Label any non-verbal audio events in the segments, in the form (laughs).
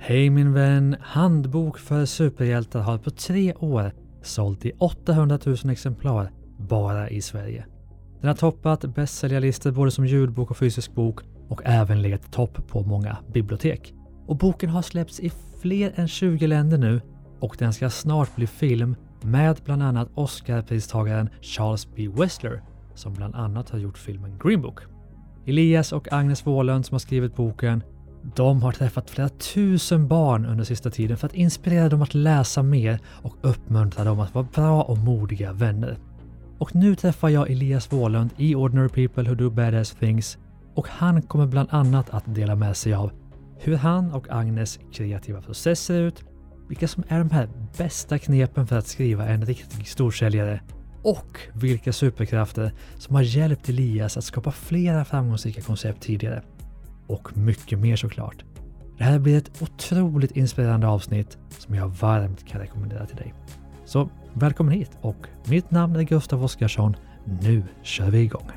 Hej min vän! Handbok för superhjältar har på tre år sålt i 800 000 exemplar bara i Sverige. Den har toppat bästsäljarlistor både som ljudbok och fysisk bok och även legat topp på många bibliotek. Och boken har släppts i fler än 20 länder nu och den ska snart bli film med bland annat Oscarpristagaren Charles B. Wessler som bland annat har gjort filmen Green Book. Elias och Agnes Wåhlund som har skrivit boken de har träffat flera tusen barn under sista tiden för att inspirera dem att läsa mer och uppmuntra dem att vara bra och modiga vänner. Och nu träffar jag Elias Wåhlund i Ordinary People Who Do Badass Things och han kommer bland annat att dela med sig av hur han och Agnes kreativa process ser ut, vilka som är de här bästa knepen för att skriva en riktig storsäljare och vilka superkrafter som har hjälpt Elias att skapa flera framgångsrika koncept tidigare. Och mycket mer såklart. Det här blir ett otroligt inspirerande avsnitt som jag varmt kan rekommendera till dig. Så välkommen hit och mitt namn är Gustav Oskarsson. Nu kör vi igång!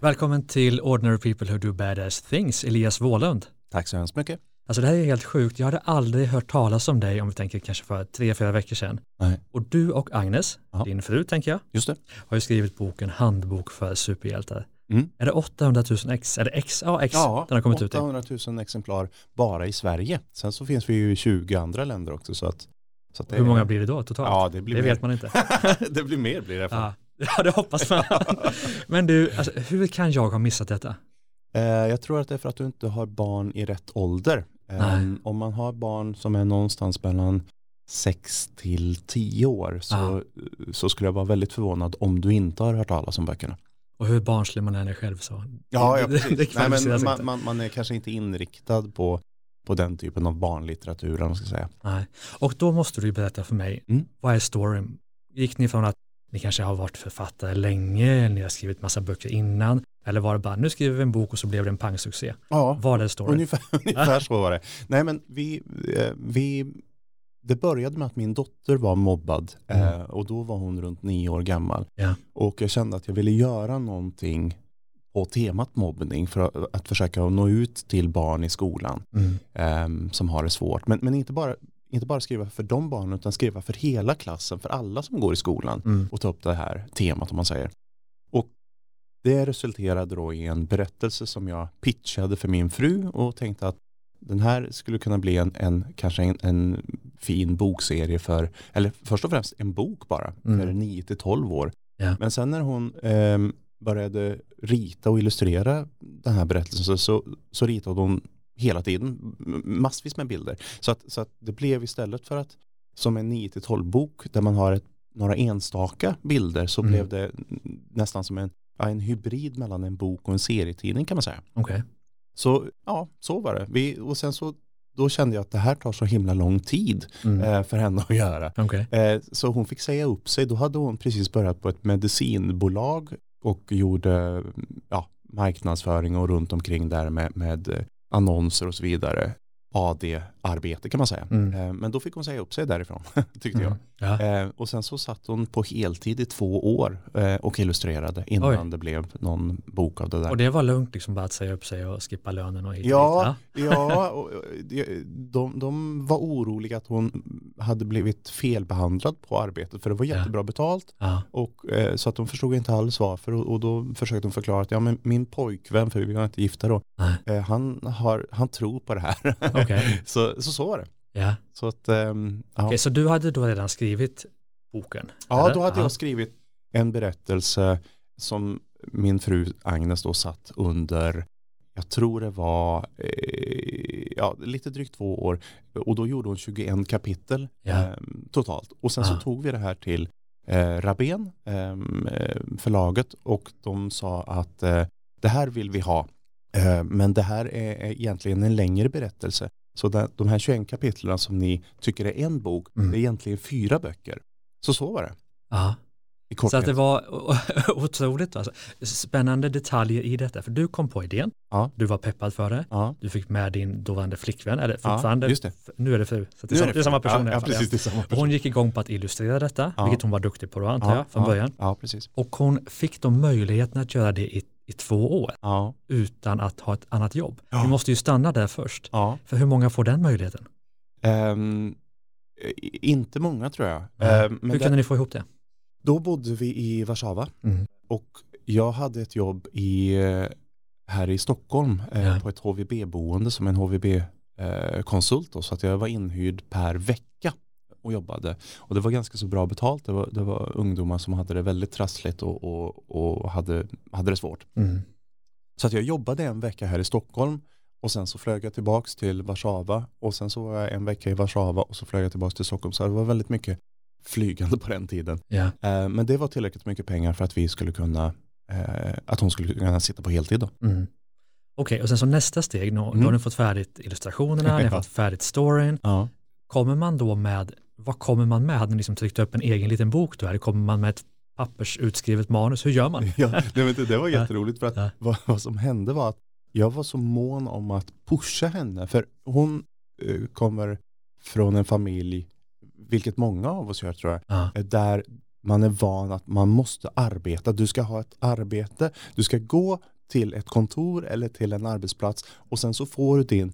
Välkommen till Ordinary People Who Do Badass Things, Elias Wåhlund. Tack så hemskt mycket. Alltså det här är helt sjukt. Jag hade aldrig hört talas om dig om vi tänker kanske för tre, fyra veckor sedan. Nej. Och du och Agnes, Ja. din fru tänker jag, Just det. har ju skrivit boken Handbok för superhjältar. Mm. Är det 800 000 ex? Är det X? Ja, X Ja, den har kommit ut i. 800 000 exemplar bara i Sverige. Sen så finns vi ju i 20 andra länder också. Så att, så att Hur är- många blir det då totalt? Ja, det blir det mer. vet man inte. (laughs) det blir mer blir det. Ja. ja. ja, det hoppas man. (laughs) Men du, alltså, hur kan jag ha missat detta? Eh, jag tror att det är för att du inte har barn i rätt ålder. Nej. om man har barn som är någonstans mellan 6 till 10 år så, Ja. så skulle jag vara väldigt förvånad om du inte har hört talas om böckerna. Och hur barnslig man än är själv så. Ja, ja (laughs) precis. det Nej, men man, man, man är kanske inte inriktad på, på den typen av barnlitteratur, om man ska säga. Nej. Och då måste du berätta för mig, Mm. vad är storyn? Gick ni från att ni kanske har varit författare länge, ni har skrivit massa böcker innan, eller var det bara nu skriver vi en bok och så blev det en pangsuccé? Ja, Vad är storyn? Ungefär, (laughs) ungefär så var det. Nej men vi, eh, vi, det började med att min dotter var mobbad Mm. eh, och då var hon runt nio år gammal. Ja. Och jag kände att jag ville göra någonting på temat mobbning för att, att försöka nå ut till barn i skolan Mm. eh, som har det svårt. Men, men inte, bara, inte bara skriva för de barnen utan skriva för hela klassen, för alla som går i skolan Mm. och ta upp det här temat om man säger. Och det resulterade då i en berättelse som jag pitchade för min fru och tänkte att den här skulle kunna bli en, en kanske en, en fin bokserie för, eller först och främst en bok bara, Mm. för 9 till 12 år. Ja. Men sen när hon ehm, började rita och illustrera den här berättelsen så, så, så ritade hon hela tiden massvis med bilder. Så att, så att det blev istället för att som en 9 till 12 bok där man har ett, några enstaka bilder så Mm. blev det nästan som en, en hybrid mellan en bok och en serietidning kan man säga. Okej. Så ja, så var det. Vi, och sen så då kände jag att det här tar så himla lång tid Mm. eh, för henne att göra. Okej. Eh, så hon fick säga upp sig. Då hade hon precis börjat på ett medicinbolag och gjorde ja, marknadsföring och runt omkring där med, med annonser och så vidare. AD AD-arbete kan man säga. Mm. Eh, men då fick hon säga upp sig därifrån, (laughs) tyckte jag. Mm. Ja. Eh, och sen så satt hon på heltid i två år eh, och illustrerade innan Oj. det blev någon bok av det där. Och det var lugnt liksom bara att säga upp sig och skippa lönen och hit Ja, dit, ja och, de, de var oroliga att hon hade blivit felbehandlad på arbetet för det var Ja. jättebra betalt. ja. Och, så att de förstod inte alls varför och, då försökte de förklara att ja, men min pojkvän, för vi var inte gifta då, Nej. han, har, han tror på det här. Okej. (laughs) så, så så var det. Ja. Så att, ehm, ja. Okej, så du hade då redan skrivit boken? ja, eller? då hade Ja. jag skrivit en berättelse som min fru Agnes då satt under jag tror det var eh, ja, lite drygt två år och då gjorde hon 21 kapitel Ja. eh, totalt. Och sen så tog vi det här till eh, Rabén, ehm, eh, förlaget och de sa att eh, det här vill vi ha. Eh, men det här är, är egentligen en längre berättelse. Så de här 21 kapitlen som ni tycker är en bok, Mm. det är egentligen fyra böcker. Så så var det. Ja. i. Så att det var (laughs) otroligt alltså. spännande detaljer i detta. För du kom på idén, Ja. du var peppad för det, Ja. du fick med din dåvarande flickvän, eller Ja, fortfarande, just det. nu är det fru, så det, är, samma, det är samma person i ja, alla ja, fall, ja. precis, det är samma person. hon gick igång på att illustrera detta, Ja. vilket hon var duktig på då antar jag från ja, början. Ja, precis. Och hon fick då möjligheten att göra det i, i två år Ja. utan att ha ett annat jobb. Ja. Vi måste ju stanna där först. Ja. För hur många får den möjligheten? I- inte många tror jag. Ehm, hur kunde ni få ihop det? då bodde vi i Warszawa Mm. och jag hade ett jobb i, eh, här i Stockholm eh, på ett HVB-boende som en HVB-konsult. då, så att jag var inhyrd per vecka och jobbade. Och det var ganska så bra betalt. Det var, det var ungdomar som hade det väldigt trassligt och, och, och hade, hade det svårt. Mm. Så att jag jobbade en vecka här i Stockholm och sen så flög jag tillbaks till Warszawa och sen så var jag en vecka i Warszawa och så flög jag tillbaks till Stockholm. Så det var väldigt mycket flygande (laughs) på den tiden. Ja. Eh, men det var tillräckligt mycket pengar för att vi skulle kunna, eh, att hon skulle kunna sitta på heltid då. Mm. Okej, och sen så nästa steg, nu, då Mm. har ni fått färdigt illustrationerna, ni har (laughs) Ja. fått färdigt storyn. Ja. Kommer man då med, vad kommer man med? Hade ni liksom tryckt upp en egen liten bok då? Eller kommer man med ett pappersutskrivet manus? Hur gör man? (laughs) ja, nej, men det, var jätteroligt för att Ja. vad, vad som hände var att jag var så mån om att pusha henne för hon eh, kommer från en familj, vilket många av oss gör tror jag, Ja. eh, där man är van att man måste arbeta. Du ska ha ett arbete, du ska gå till ett kontor eller till en arbetsplats och sen så får du din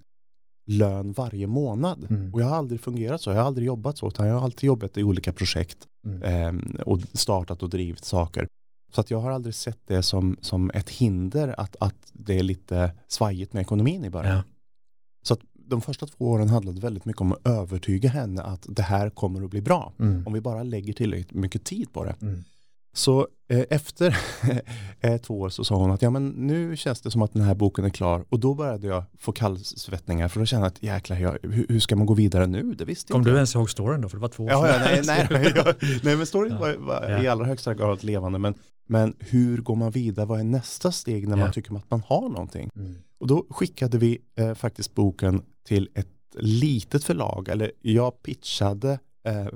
lön varje månad. Mm. Och jag har aldrig fungerat så, jag har aldrig jobbat så, utan jag har alltid jobbat i olika projekt Mm. eh, och startat och drivit saker. Så att jag har aldrig sett det som, som ett hinder att, att det är lite svajigt med ekonomin i början. Ja. Så att de första två åren handlade väldigt mycket om att övertyga henne att det här kommer att bli bra. Mm. Om vi bara lägger tillräckligt mycket tid på det. Så eh, efter (laughs) eh, två år så sa hon att ja men nu känns det som att den här boken är klar och då började jag få kallsvettningar för då kände jag att jäklar, jag, hur, hur ska man gå vidare nu? Det visste Kom inte du jag. ens ihåg storyn då? För det var två år Ja, ja, nej, (laughs) nej, nej, ja, nej men storyn Ja. var, var Ja. i allra högsta grad levande men, men hur går man vidare? Vad är nästa steg när Ja. man tycker att man har någonting? Mm. Och då skickade vi eh, faktiskt boken till ett litet förlag, eller jag pitchade eh,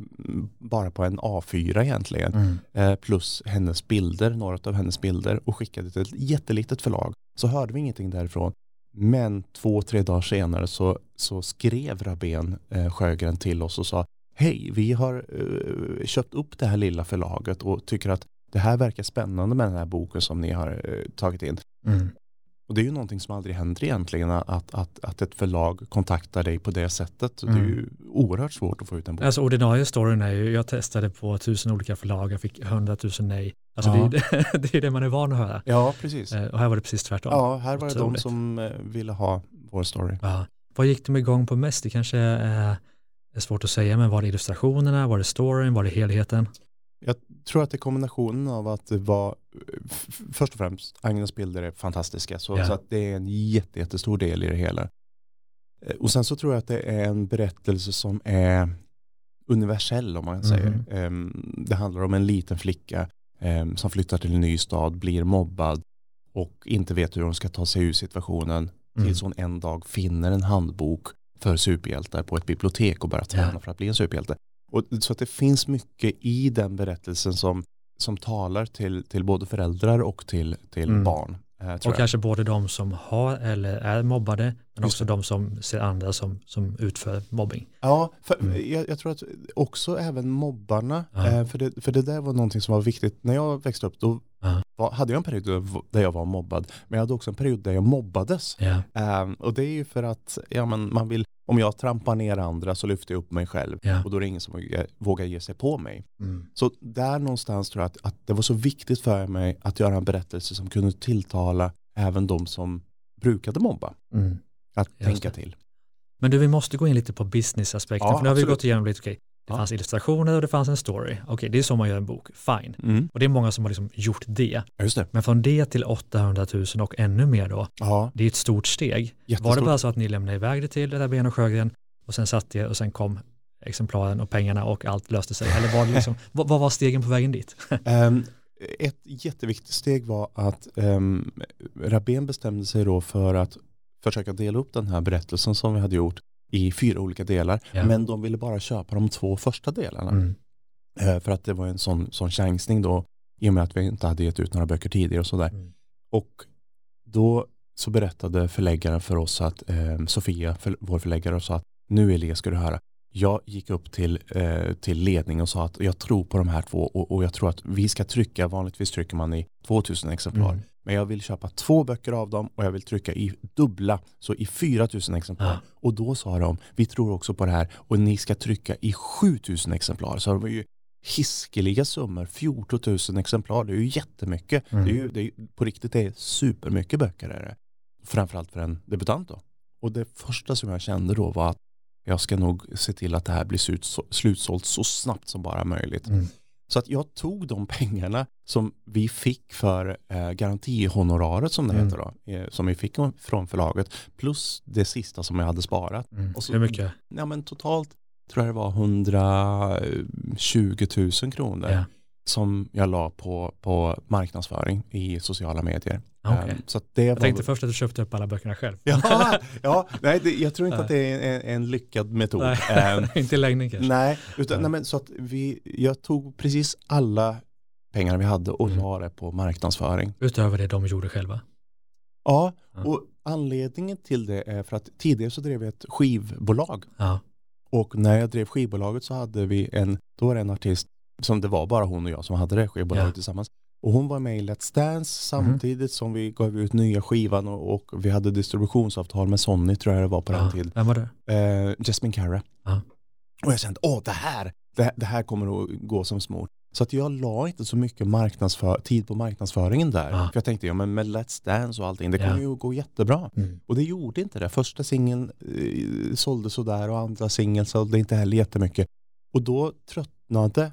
bara på en A4 egentligen, Mm. eh, plus hennes bilder, några av hennes bilder och skickade till ett jättelitet förlag. Så hörde vi ingenting därifrån. Men två, tre dagar senare så, så skrev Rabén eh, Sjögren till oss och sa Hej, vi har eh, köpt upp det här lilla förlaget och tycker att det här verkar spännande med den här boken som ni har eh, tagit in. Mm. Och det är ju någonting som aldrig händer egentligen, att, att, att ett förlag kontaktar dig på det sättet. Så Det är Mm. ju oerhört svårt att få ut en bok. Alltså ordinarie storyn är ju, jag testade på tusen olika förlag, jag fick hundratusen nej. Alltså Ja. det, är, (laughs) det är det man är van att höra. Ja, precis. Eh, Och här var det precis tvärtom. Ja, här var det de Otroligt. som eh, ville ha vår story. Ja. Vad gick de igång på mest? Det kanske är, svårt att säga, men var det illustrationerna, var det storyn, var det helheten? Jag tror att det är kombinationen av att det var, först och främst, Agnes bilder är fantastiska, så, Ja. så att det är en jätte, jättestor del i det hela. Eh, Och sen så tror jag att det är en berättelse som är universell om man säger. Ehm, Det handlar om en liten flicka ehm, som flyttar till en ny stad, blir mobbad och inte vet hur hon ska ta sig ur situationen Mm. tills hon en dag finner en handbok för superhjältar på ett bibliotek och börjar träna Ja. för att bli en superhjälte. Och, så att det finns mycket i den berättelsen som, som talar till, till både föräldrar och till, till Mm. barn. Eh, Och jag. kanske både de som har eller är mobbade, men Just också de som ser andra som, som utför mobbing. Ja, för Mm. jag, jag tror att också även mobbarna, Ja. eh, för, det, för det där var någonting som var viktigt. När jag växte upp då Var, hade jag en period där- jag var mobbad, men jag hade också en period där jag mobbades. Ja. Eh, och det är ju för att ja, men man vill, om jag trampar ner andra så lyfter jag upp mig själv Ja. och då är det ingen som vågar, vågar ge sig på mig. Mm. Så där någonstans tror jag att, att det var så viktigt för mig att göra en berättelse som kunde tilltala även de som brukade mobba. Mm. Att Just tänka det. till. Men du, vi måste gå in lite på businessaspekten, Ja, för nu har vi absolut. gått igenom lite, okej, det Ja. fanns illustrationer och det fanns en story. Okej, det är så man gör en bok, fine. Mm. Och det är många som har liksom gjort det. Det. Men från det till 800 000 och ännu mer då, Ja, det är ett stort steg. Var jättestort. det bara så att ni lämnade iväg det till Rabén och Sjögren och sen satt det och sen kom exemplaren och pengarna och allt löste sig? Eller var det liksom, (laughs) vad, vad var stegen på vägen dit? (laughs) Ehm, ett jätteviktigt steg var att um, Rabén bestämde sig då för att försöka dela upp den här berättelsen som vi hade gjort i fyra olika delar. Ja. Men de ville bara köpa de två första delarna. Mm. Eh, för att det var en sån, sån chansning då i och med att vi inte hade gett ut några böcker tidigare och sådär. Mm. Och då så berättade förläggaren för oss att eh, Sofia, för, vår förläggare, sa att nu Elias ska du höra. Jag gick upp till, eh, till ledningen och sa att jag tror på de här två och, och jag tror att vi ska trycka, vanligtvis trycker man i 2000 exemplar. Mm. Men jag vill köpa två böcker av dem och jag vill trycka i dubbla, så i 4000 exemplar. Ja. Och då sa de, vi tror också på det här och ni ska trycka i 7000 exemplar. Så det var ju hiskeliga summor, 14 000 exemplar, det är ju jättemycket. Mm. Det är ju, det är, på riktigt det är supermycket böcker. Är det. Framförallt för en debutant då. Och det första som jag kände då var att jag ska nog se till att det här blir slut, slutsålt så snabbt som bara möjligt. Mm. Så att jag tog de pengarna som vi fick för eh, garantihonoraret som det Mm. heter då, eh, som vi fick från förlaget, plus det sista som jag hade sparat. Mm. Och så- Hur mycket? Ja men totalt tror jag det var 120 000 kronor Ja. Som jag la på, på marknadsföring i sociala medier. Okej. Eh, Så att det Jag var... tänkte först att du köpte upp alla böckerna själv. Ja, (laughs) ja nej, det, jag tror inte att det är en, en lyckad metod. Nej. Ehm, (laughs) Inte i längden kanske. nej, utan, Nej. men så att vi, jag tog precis alla pengar vi hade och Mm. la det på marknadsföring. Utöver det de gjorde själva. Ja, Ja. och anledningen till det är för att tidigare så drev vi ett skivbolag Ja. och när jag drev skivbolaget så hade vi en, då var det en artist som det var bara hon och jag som hade det skivbolaget Ja. tillsammans. Och hon var med i Let's Dance samtidigt som vi gav ut nya skivan och, och vi hade distributionsavtal med Sony tror jag det var på den ja. tiden. Vem var det? Eh, Jasmine Cara. Ja. Och jag kände, åh det här, det, det här kommer att gå som smort. Så att jag la inte så mycket marknadsför, tid på marknadsföringen där. Ja. För jag tänkte, ja men med Let's Dance och allting, det kommer ju att gå jättebra. Mm. Och det gjorde inte det. Första singeln eh, sålde sådär och andra singeln sålde inte heller jättemycket. Och då tröttnade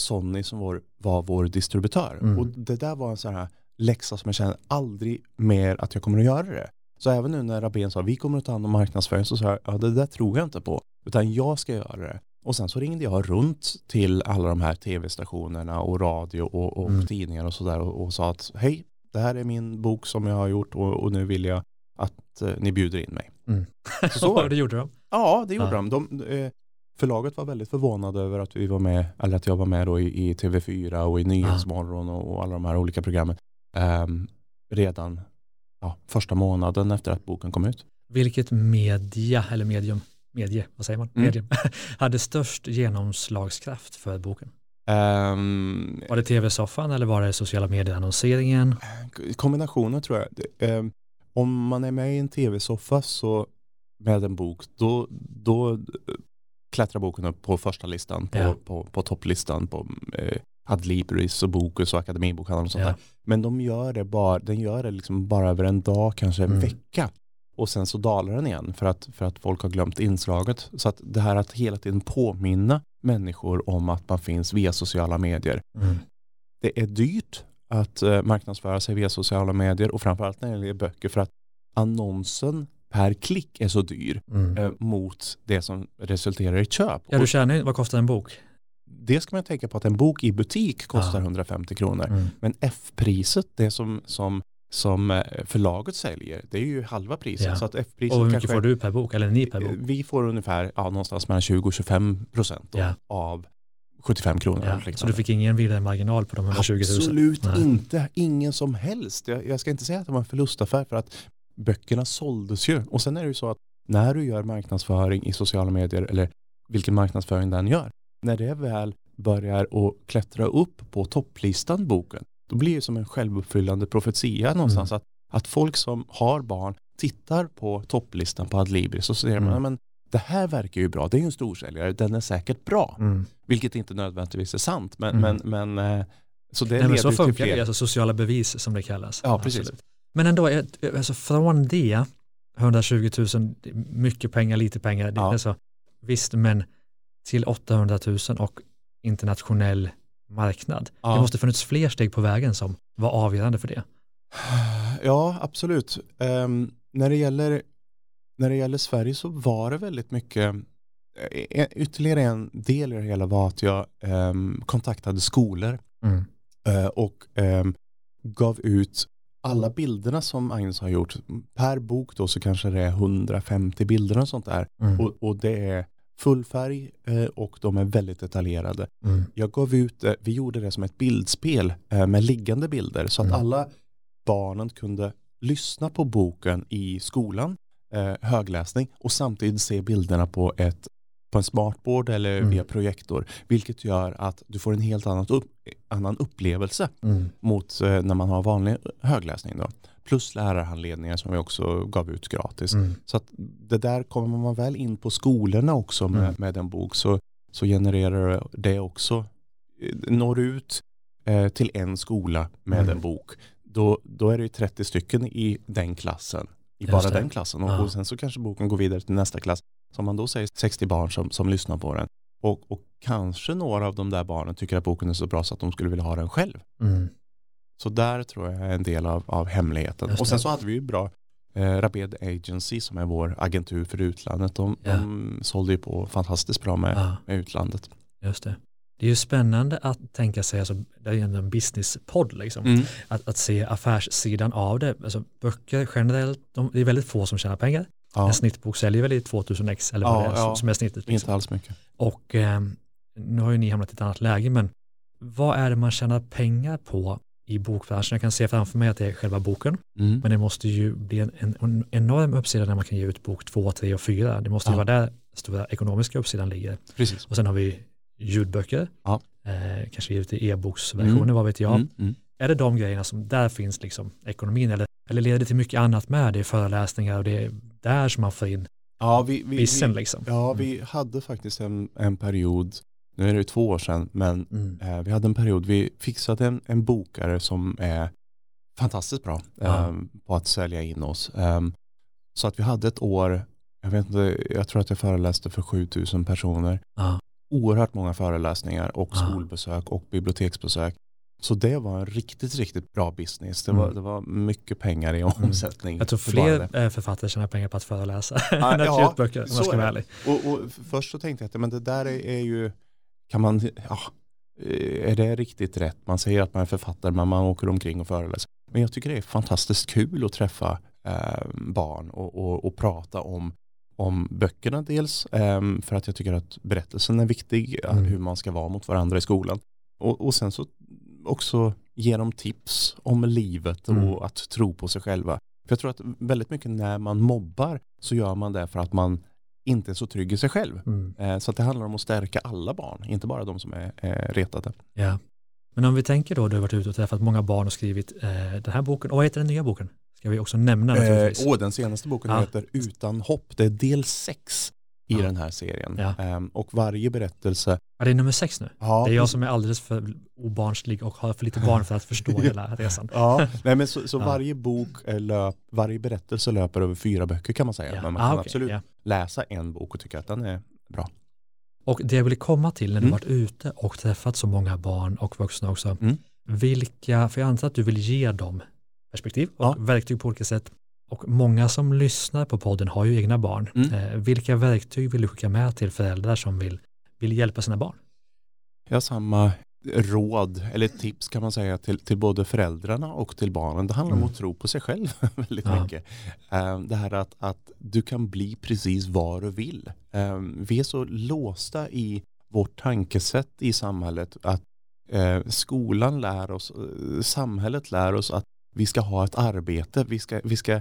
Sony som var, var vår distributör. Mm. Och det där var en sån här läxa som jag kände aldrig mer att jag kommer att göra det. Så även nu när Rabén sa vi kommer att ta hand om marknadsföring så sa jag ja det där tror jag inte på. Utan jag ska göra det. Och sen så ringde jag runt till alla de här tv-stationerna och radio och, och Mm. tidningar och sådär och, och sa att hej, det här är min bok som jag har gjort och, och nu vill jag att eh, ni bjuder in mig. Mm. Så, så (laughs) det. gjorde de. Ja, det gjorde Ja. de. de eh, förlaget var väldigt förvånade över att vi var med, eller att jag var med då i, i TV4 och i Nyhetsmorgon och, och alla de här olika programmen ehm, redan ja, första månaden efter att boken kom ut. Vilket media, eller medium, medie, vad säger man? Mm. Medium, (laughs) hade störst genomslagskraft för boken? Ehm, Var det tv-soffan eller var det sociala medier-annonseringen? kombinationen tror jag. Ehm, om man är med i en tv-soffa så med en bok, då, då eh, klättrar boken upp på första listan, på, Ja. på, på topplistan på eh, Adlibris och Bokus och Akademibokhandeln och sånt Ja. där. Men de gör det bara, den gör det liksom bara över en dag, kanske en Mm. vecka. Och sen så dalar den igen för att, för att folk har glömt inslaget. Så att det här att hela tiden påminna människor om att man finns via sociala medier. Mm. Det är dyrt att eh, marknadsföra sig via sociala medier och framförallt när det gäller böcker för att annonsen per klick är så dyr Mm. eh, mot det som resulterar i köp. Ja, du ju, vad kostar en bok? det ska man tänka på att en bok i butik kostar Ja. 150 kronor. Mm. Men F-priset, det som, som, som eh, förlaget säljer, det är ju halva priset. Ja. Så att F-priset Och hur mycket kanske, får du per bok, eller ni per bok? Vi får ungefär ja, någonstans mellan 20 och 25 procent Ja. av 75 kronor. Ja. eller Så du fick ingen vidare marginal på de 120 000? Absolut Nej. inte, ingen som helst. Jag, jag ska inte säga att det var en förlustaffär för att böckerna såldes ju. Och sen är det ju så att när du gör marknadsföring i sociala medier eller vilken marknadsföring den gör, när det väl börjar att klättra upp på topplistan boken, då blir det som en självuppfyllande profetia någonstans Mm. att, att folk som har barn tittar på topplistan på Adlibris och ser man, Mm. men det här verkar ju bra, det är ju en storsäljare, den är säkert bra. Mm. Vilket inte nödvändigtvis är sant, men, Mm. men, men eh, så det Nej, men leder så ju till funkar det, fler. alltså sociala bevis som det kallas. Ja, precis. Absolut. Men ändå, alltså från det, 120 000, det är mycket pengar, lite pengar, det, Ja. är alltså, visst, men till 800 000 och internationell marknad. Ja. Det måste funnits fler steg på vägen som var avgörande för det. (sighs) Ja, absolut. Ehm, när, det gäller, när det gäller Sverige så var det väldigt mycket, eh, ytterligare en del i det hela var att jag ehm, kontaktade skolor Mm. eh, och ehm, gav ut alla bilderna som Agnes har gjort. Per bok då så kanske det är 150 bilder och sånt där. Mm. Och, och det är full färg eh, och de är väldigt detaljerade. Mm. Jag gav ut, eh, vi gjorde det som ett bildspel eh, med liggande bilder så att Mm. alla barnen kunde lyssna på boken i skolan, högläsning och samtidigt se bilderna på ett på en smartboard eller Mm. via projektor, vilket gör att du får en helt annan, upp, annan upplevelse Mm. mot eh, när man har vanlig högläsning. Då. Plus lärarhandledningar som vi också gav ut gratis. Mm. Så att det där kommer man väl in på skolorna också med, Mm. med en bok så, så genererar det också, eh, når ut eh, till en skola med Mm. en bok. Då, då är det ju 30 stycken i den klassen, i bara den klassen. Och, Ja. och sen så kanske boken går vidare till nästa klass. Som man då säger 60 barn som, som lyssnar på den. Och, och kanske några av de där barnen tycker att boken är så bra så att de skulle vilja ha den själv. Mm. Så där tror jag är en del av, av hemligheten. Och sen så hade vi ju bra eh, Rabed Agency som är vår agentur för utlandet. De, Ja. de sålde ju på fantastiskt bra med, Ja, med utlandet. just det. Det är ju spännande att tänka sig, alltså, det är ju en businesspodd liksom, Mm. att, att se affärssidan av det. Alltså, böcker generellt, de, det är väldigt få som tjänar pengar. Ja, En snittbok säljer väl i 2000 ex eller vad Ja, det är ja. som- är snittet. Liksom. inte alls mycket. Och eh, nu har ju ni hamnat i ett annat läge, men vad är det man tjänar pengar på i bokbranschen? Jag kan se framför mig att det är själva boken, Mm. men det måste ju bli en, en, en enorm uppsida när man kan ge ut bok två, tre och fyra. Det måste ju vara där stora ekonomiska uppsidan ligger. Precis. Och sen har vi ljudböcker, eh, kanske ge ut i e-boksversioner, Mm. vad vet jag. Mm. Mm. Är det de grejerna som, där finns liksom ekonomin eller, eller leder det till mycket annat med? Det är föreläsningar och det är där som man får in Ja, vi, vi, vissen vi, liksom. ja, vi hade faktiskt en, en period, nu är det två år sedan, men Mm. eh, vi hade en period, vi fixade en, en bokare som är fantastiskt bra eh, på att sälja in oss. Eh, så att vi hade ett år, jag vet inte, jag tror att jag föreläste för 7000 personer. Oerhört många föreläsningar och skolbesök och biblioteksbesök. Så det var en riktigt, riktigt bra business. Det var, Mm. det var mycket pengar i omsättning. Jag tror fler eh, författare tjänar pengar på att föreläsa (laughs) än att ja, ut böcker, om så jag ska är vara ärlig. Och, och först så tänkte jag att men det där är, är ju, kan man, ja, eh, är det riktigt rätt? Man säger att man är författare men man åker omkring och föreläser. Men jag tycker det är fantastiskt kul att träffa eh, barn och, och, och prata om, om böckerna dels eh, för att jag tycker att berättelsen är viktig, eh, Mm. hur man ska vara mot varandra i skolan. Och, och sen så också ge dem tips om livet och Mm. att tro på sig själva. För jag tror att väldigt mycket när man mobbar så gör man det för att man inte är så trygg i sig själv. Mm. Eh, Så det handlar om att stärka alla barn, inte bara de som är eh, retade. Ja. Men om vi tänker då, du har varit ute och träffat många barn och skrivit eh, den här boken, och vad heter den nya boken? Ska vi också nämna naturligtvis. Eh, och den senaste boken Ja. heter Utan hopp. Det är del sex i Ja. den här serien. Ja. Ehm, och varje berättelse. Ja, det är nummer sex nu. Ja, Det är jag som är alldeles för obarnslig och har för lite barn för att förstå (laughs) hela resan. Ja, nej men så, så varje bok, är löp, varje berättelse löper över fyra böcker kan man säga. Men man Ah, kan okej, absolut läsa en bok och tycka att den är bra. Och det jag vill komma till när du Mm. varit ute och träffat så många barn och vuxna också, Mm. vilka, för jag antar att du vill ge dem perspektiv och verktyg på olika sätt. Och många som lyssnar på podden har ju egna barn. Mm. Eh, vilka verktyg vill du skicka med till föräldrar som vill, vill hjälpa sina barn? Jag har samma råd eller tips kan man säga till, till både föräldrarna och till barnen. Det handlar Mm. om att tro på sig själv (laughs) väldigt Ja. mycket. Eh, Det här att, att du kan bli precis vad du vill. Eh, Vi är så låsta i vårt tankesätt i samhället att eh, skolan lär oss, samhället lär oss att vi ska ha ett arbete, vi ska, vi ska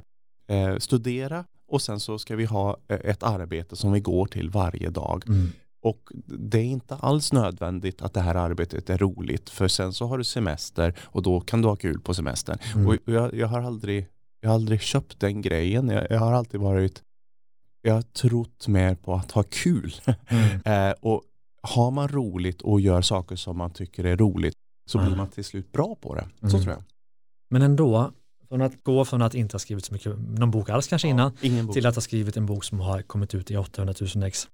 eh, studera och sen så ska vi ha eh, ett arbete som vi går till varje dag. Och det är inte alls nödvändigt att det här arbetet är roligt för sen så har du semester och då kan du ha kul på semestern. Mm. Och jag, jag, har aldrig, jag har aldrig köpt den grejen. Jag, jag har alltid varit, jag har trott mer på att ha kul. (laughs) Mm. Eh, och har man roligt och gör saker som man tycker är roligt så blir Mm. man till slut bra på det. Så Mm. tror jag. Men ändå, från att gå från att inte ha skrivit så mycket, någon bok alls kanske innan, Ja, bok. till att ha skrivit en bok som har kommit ut i 800 000 ex.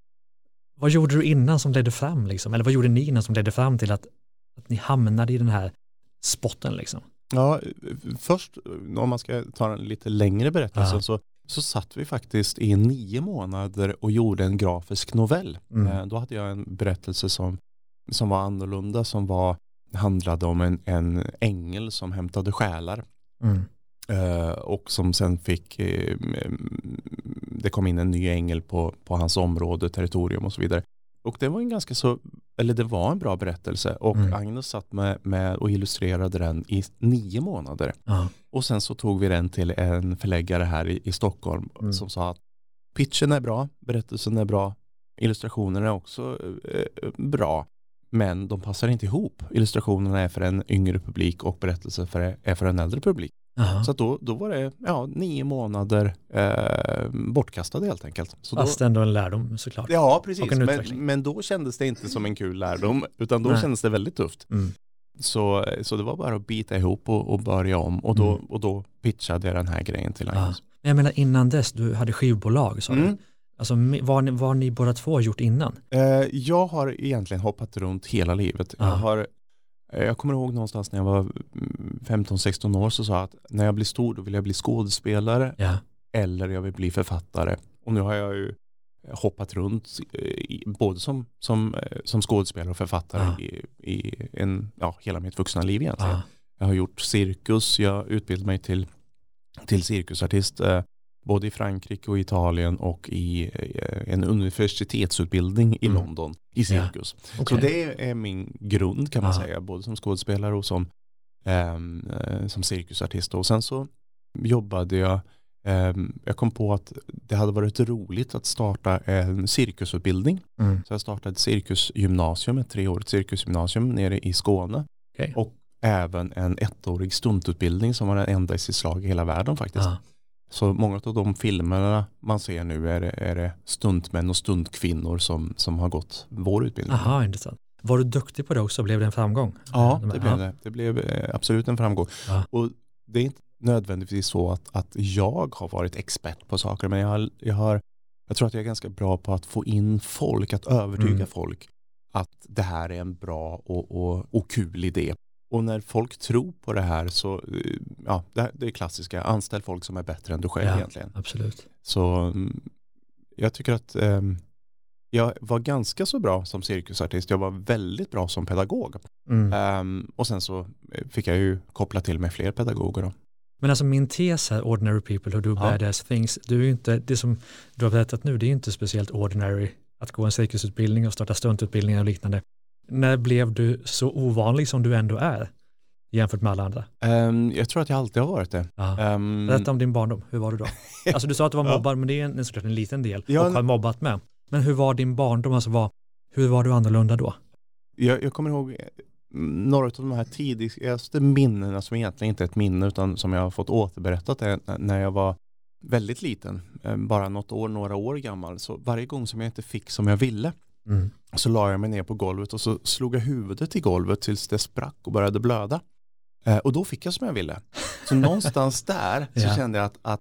Vad gjorde du innan som ledde fram, liksom? eller vad gjorde ni innan som ledde fram till att, att ni hamnade i den här spotten? Liksom? Ja, först om man ska ta en lite längre berättelse Ja. så, så satt vi faktiskt i nio månader och gjorde en grafisk novell. Mm. Eh, Då hade jag en berättelse som, som var annorlunda som var, handlade om en, en ängel som hämtade själar. Mm. Eh, och som sen fick, eh, det kom in en ny ängel på, på hans område, territorium och så vidare. Och det var en ganska så, eller det var en bra berättelse och Mm. Agnes satt med, med och illustrerade den i nio månader. Ja. Och sen så tog vi den till en förläggare här i, i Stockholm Mm. som sa att pitchen är bra, berättelsen är bra, illustrationerna är också eh, bra, men de passar inte ihop. Illustrationerna är för en yngre publik och berättelsen för, är för en äldre publik. Jaha. Så då, då var det ja, nio månader eh, bortkastade helt enkelt. Så då, Fast ändå en lärdom såklart. ja, precis. Men, men då kändes det inte som en kul lärdom, utan då Nej. kändes det väldigt tufft. Mm. Så, så det var bara att bita ihop och, och börja om och då, Mm. och då pitchade jag den här grejen till Ja. Agnes. Men Jag menar innan dess, du hade skivbolag sa du. Mm. Alltså mi- vad har ni, vad har ni båda två gjort innan? Eh, jag har egentligen hoppat runt hela livet. Ja. Jag, har, jag kommer ihåg någonstans när jag var mm, 15-16 år så sa jag att när jag blir stor då vill jag bli skådespelare Ja. eller jag vill bli författare. Och nu har jag ju hoppat runt eh, både som, som, eh, som skådespelare och författare Ja. i, i en, ja, hela mitt vuxna liv egentligen. Ja. Jag har gjort cirkus, jag utbildade mig till, till cirkusartist eh, både i Frankrike och Italien och i eh, en universitetsutbildning i Mm. London i cirkus. Okej. Så det är min grund kan man Ja. säga, både som skådespelare och som, ehm, eh, som cirkusartist. Och sen så jobbade jag, ehm, jag kom på att det hade varit roligt att starta en cirkusutbildning. Mm. Så jag startade ett cirkusgymnasium, ett treårigt cirkusgymnasium nere i Skåne. Okej. Och även en ettårig stuntutbildning som var den enda i sitt slag i hela världen faktiskt. Ja. Så många av de filmerna man ser nu är det, är det stuntmän och stuntkvinnor som, som har gått vår utbildning. Aha, intressant. Var du duktig på det också? Blev det en framgång? Ja, här- det blev det. Det blev eh, absolut en framgång. Ja. Och det är inte nödvändigtvis så att, att jag har varit expert på saker, men jag, har, jag, har, jag tror att jag är ganska bra på att få in folk, att övertyga Mm. folk att det här är en bra och, och, och kul idé. Och när folk tror på det här så, eh, ja, det, är klassiska, anställ folk som är bättre än du själv Ja. egentligen. Absolut. Så mm, jag tycker att ehm, jag var ganska så bra som cirkusartist. Jag var väldigt bra som pedagog. Mm. Ehm, och sen så eh, fick jag ju koppla till med fler pedagoger. Då. Men alltså min tes här, ordinary people who do Ja. badass things, du är inte, det som du har berättat nu, det är inte speciellt ordinary att gå en cirkusutbildning och starta stuntutbildningar och liknande. När blev du så ovanlig som du ändå är jämfört med alla andra? Ehm, jag tror att jag alltid har varit det. Ja. Ehm, Berätta om din barndom, hur var du då? (laughs) Alltså du sa att du var Ja. mobbad, men det är en, såklart en liten del Ja, och har mobbat med. Men hur var din barndom, alltså vad, hur var du annorlunda då? jag, jag kommer ihåg eh, några av de här tidigaste minnena som egentligen inte är ett minne utan som jag har fått återberättat är när jag var väldigt liten, eh, bara något år, några år gammal. Så varje gång som jag inte fick som jag ville Mm. så la jag mig ner på golvet och så slog jag huvudet i golvet tills det sprack och började blöda. Eh, och då fick jag som jag ville. Så (laughs) någonstans där så Ja. kände jag att, att,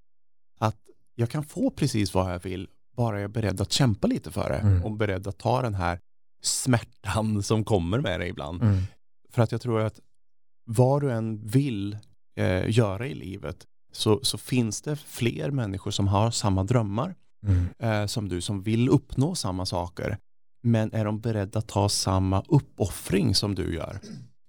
att jag kan få precis vad jag vill, bara jag är beredd att kämpa lite för det Mm. och beredd att ta den här smärtan som kommer med det ibland. Mm. För att jag tror att vad du än vill eh, göra i livet så, så finns det fler människor som har samma drömmar Mm. eh, som du som vill uppnå samma saker. Men är de beredda att ta samma uppoffring som du gör?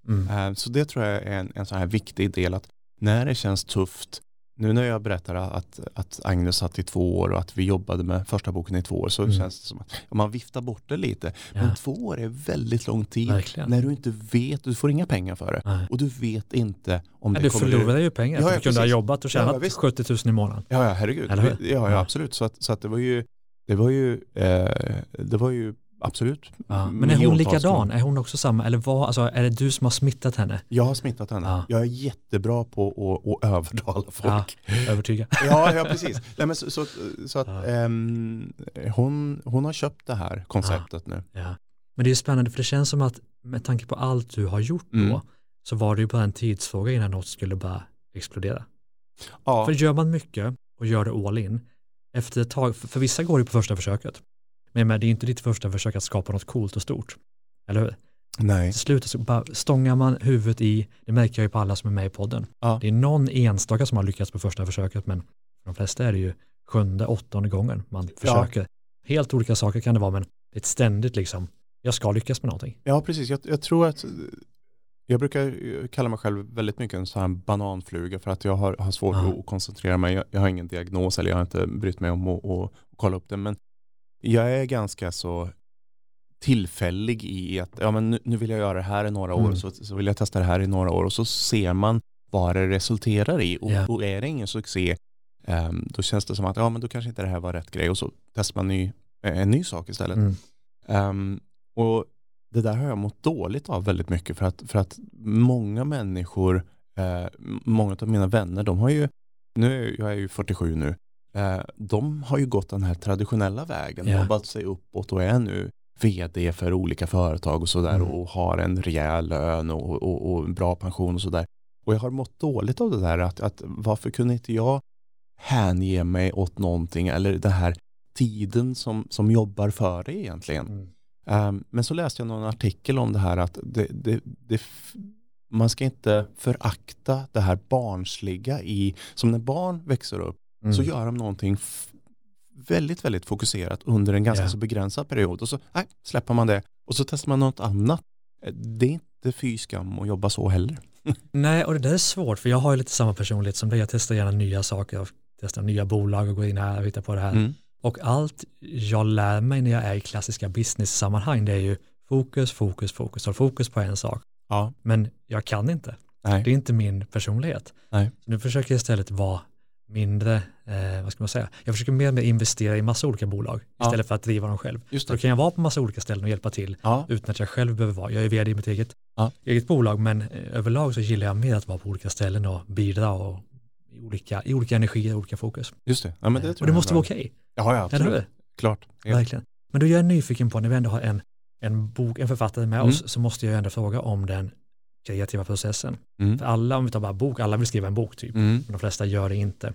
Mm. Eh, så det tror jag är en, en sån här viktig del att när det känns tufft, nu när jag berättar att, att Agnes satt i två år och att vi jobbade med första boken i två år så Mm. känns det som att man viftar bort det lite. Ja. Men två år är väldigt lång tid Verkligen. när du inte vet, du får inga pengar för det. Nej. Och du vet inte om Ja, det du kommer förlorade ju pengar, Ja, ja, du kunde ha jobbat och Ja, ja, tjänat visst. 70 000 i månaden. Ja, ja herregud. Ja, ja, Ja. absolut. Så, att, så att det var ju, det var ju, eh, det var ju absolut Ja. Men är hon likadan? Är hon också samma? Eller vad, alltså, är det du som har smittat henne? Jag har smittat henne. Ja. Jag är jättebra på att, att övertala folk. Övertyga. (laughs) Ja, ja precis. Nej, men så, så, så att Ja. ehm, hon, hon har köpt det här konceptet nu. Ja. Men det är spännande för det känns som att med tanke på allt du har gjort då Mm. så var det ju bara en tidsfråga innan något skulle bara explodera. Ja, För gör man mycket och gör det all in, efter ett tag, för, för vissa går det på första försöket. Men, men det är inte ditt första försök att skapa något coolt och stort. Eller hur? nej. Till slut så bara stångar man huvudet i, det märker jag ju på alla som är med i podden. Ja. Det är någon enstaka som har lyckats på första försöket, men för de flesta är det ju sjunde, åttonde gången man försöker. Helt olika saker kan det vara, men det är ett ständigt liksom, jag ska lyckas med någonting. Ja, precis. Jag, jag tror att jag brukar kalla mig själv väldigt mycket en sån här bananfluga för att jag har, har svårt Ja. att koncentrera mig. Jag, jag har ingen diagnos eller jag har inte brytt mig om att, att kolla upp det. Men jag är ganska så tillfällig i att ja, men nu, vill jag göra det här i några år Mm. så, så vill jag testa det här i några år och så ser man vad det resulterar i och, Ja. och är det ingen succé ehm, då känns det som att ja men då kanske inte det här var rätt grej och så testar man ny, eh, en ny sak istället. Mm. Ehm, och det där har jag mått dåligt av väldigt mycket för att, för att många människor, eh, många av mina vänner, de har ju, nu jag är ju 47 nu, de har ju gått den här traditionella vägen, Ja. jobbat sig uppåt och är nu vd för olika företag och sådär Mm. och har en rejäl lön och, och, och en bra pension och sådär. Och jag har mått dåligt av det där att, att varför kunde inte jag hänge mig åt någonting eller den här tiden som, som jobbar för det egentligen. Mm. Um, men så läste jag någon artikel om det här att det, det, det, man ska inte förakta det här barnsliga i, som när barn växer upp Mm. så gör de någonting väldigt, väldigt fokuserat under en ganska Ja. så begränsad period och så nej, släpper man det och så testar man något annat. Eh, Det är inte fy skam att jobba så heller. (laughs) Nej, och det där är svårt för jag har ju lite samma personlighet som dig. Jag testar gärna nya saker, jag testar nya bolag och går in här och hittar på det här. Mm. Och allt jag lär mig när jag är i klassiska business-sammanhang det är ju fokus, fokus, fokus, håll fokus på en sak. Ja, Men jag kan inte. nej. Det är inte min personlighet. Nej. Så nu försöker jag istället vara mindre, eh, vad ska man säga, jag försöker mer och mer investera i massa olika bolag Ja. istället för att driva dem själv. Just Så då det. kan jag vara på massa olika ställen och hjälpa till Ja, utan att jag själv behöver vara. Jag är vd i mitt eget, Ja. eget bolag men eh, överlag så gillar jag mer att vara på olika ställen och bidra och i olika, i olika energier, olika fokus. just det. Ja, men det Eh, och det måste vara okej, Ja, ja, eller hur? absolut. Klart. Ja. Verkligen. Men då är jag nyfiken på, när vi ändå har en, en, bok, en författare med Mm. oss, så måste jag ändå fråga om den kreativa processen. Mm. För alla, om vi tar bara bok, alla vill skriva en bok typ, Mm. men de flesta gör det inte.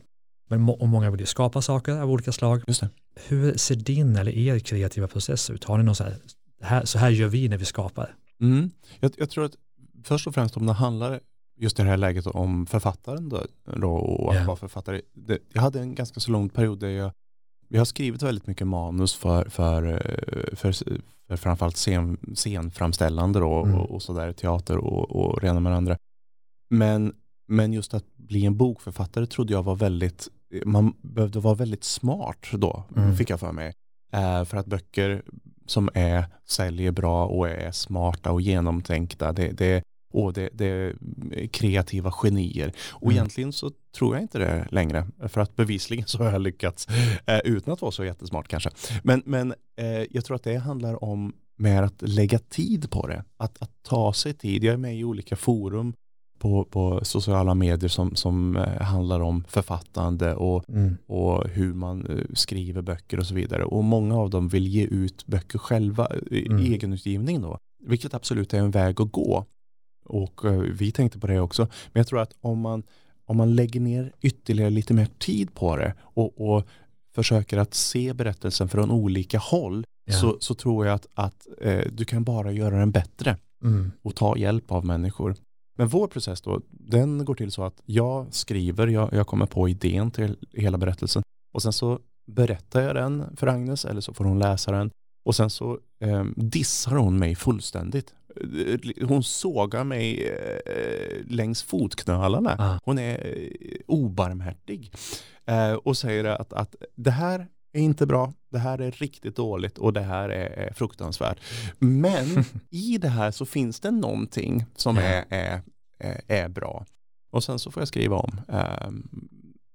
Men må, och många vill ju skapa saker av olika slag. Hur ser din eller er kreativa process ut? Har ni någon så här, här, så här gör vi när vi skapar? Mm. Jag, jag tror att först och främst om det handlar just i det här läget om författaren då, då och att Ja. vara författare. Det, jag hade en ganska så lång period där jag, jag har skrivit väldigt mycket manus för, för, för, för framförallt scen, scenframställande då, Mm. och, och sådär, teater och, och rena med andra. Men, men just att bli en bokförfattare trodde jag var väldigt, man behövde vara väldigt smart då, Mm. fick jag för mig. Eh, för att böcker som är, säljer bra och är smarta och genomtänkta, det, det, och det, det är kreativa genier. Och Mm. egentligen så tror jag inte det längre, för att bevisligen så har jag lyckats eh, utan att vara så jättesmart kanske. Men, men eh, jag tror att det handlar om mer att lägga tid på det, att, att ta sig tid. Jag är med i olika forum på, på sociala medier som, som eh, handlar om författande och och hur man eh, skriver böcker och så vidare. Och många av dem vill ge ut böcker själva, Mm. egenutgivning då. Vilket absolut är en väg att gå. Och eh, vi tänkte på det också. Men jag tror att om man, om man lägger ner ytterligare lite mer tid på det och, och försöker att se berättelsen från olika håll Ja. så, så tror jag att, att eh, du kan bara göra den bättre Mm. och ta hjälp av människor. Men vår process då, den går till så att jag skriver, jag, jag kommer på idén till hela berättelsen och sen så berättar jag den för Agnes eller så får hon läsa den och sen så eh, dissar hon mig fullständigt. Hon sågar mig eh, längs fotknölarna. Ah. Hon är eh, obarmhärtig eh, och säger att, att det här är inte bra, det här är riktigt dåligt och det här är, är fruktansvärt. Men (laughs) i det här så finns det någonting som är, är, är, bra. Och sen så får jag skriva om. Ehm,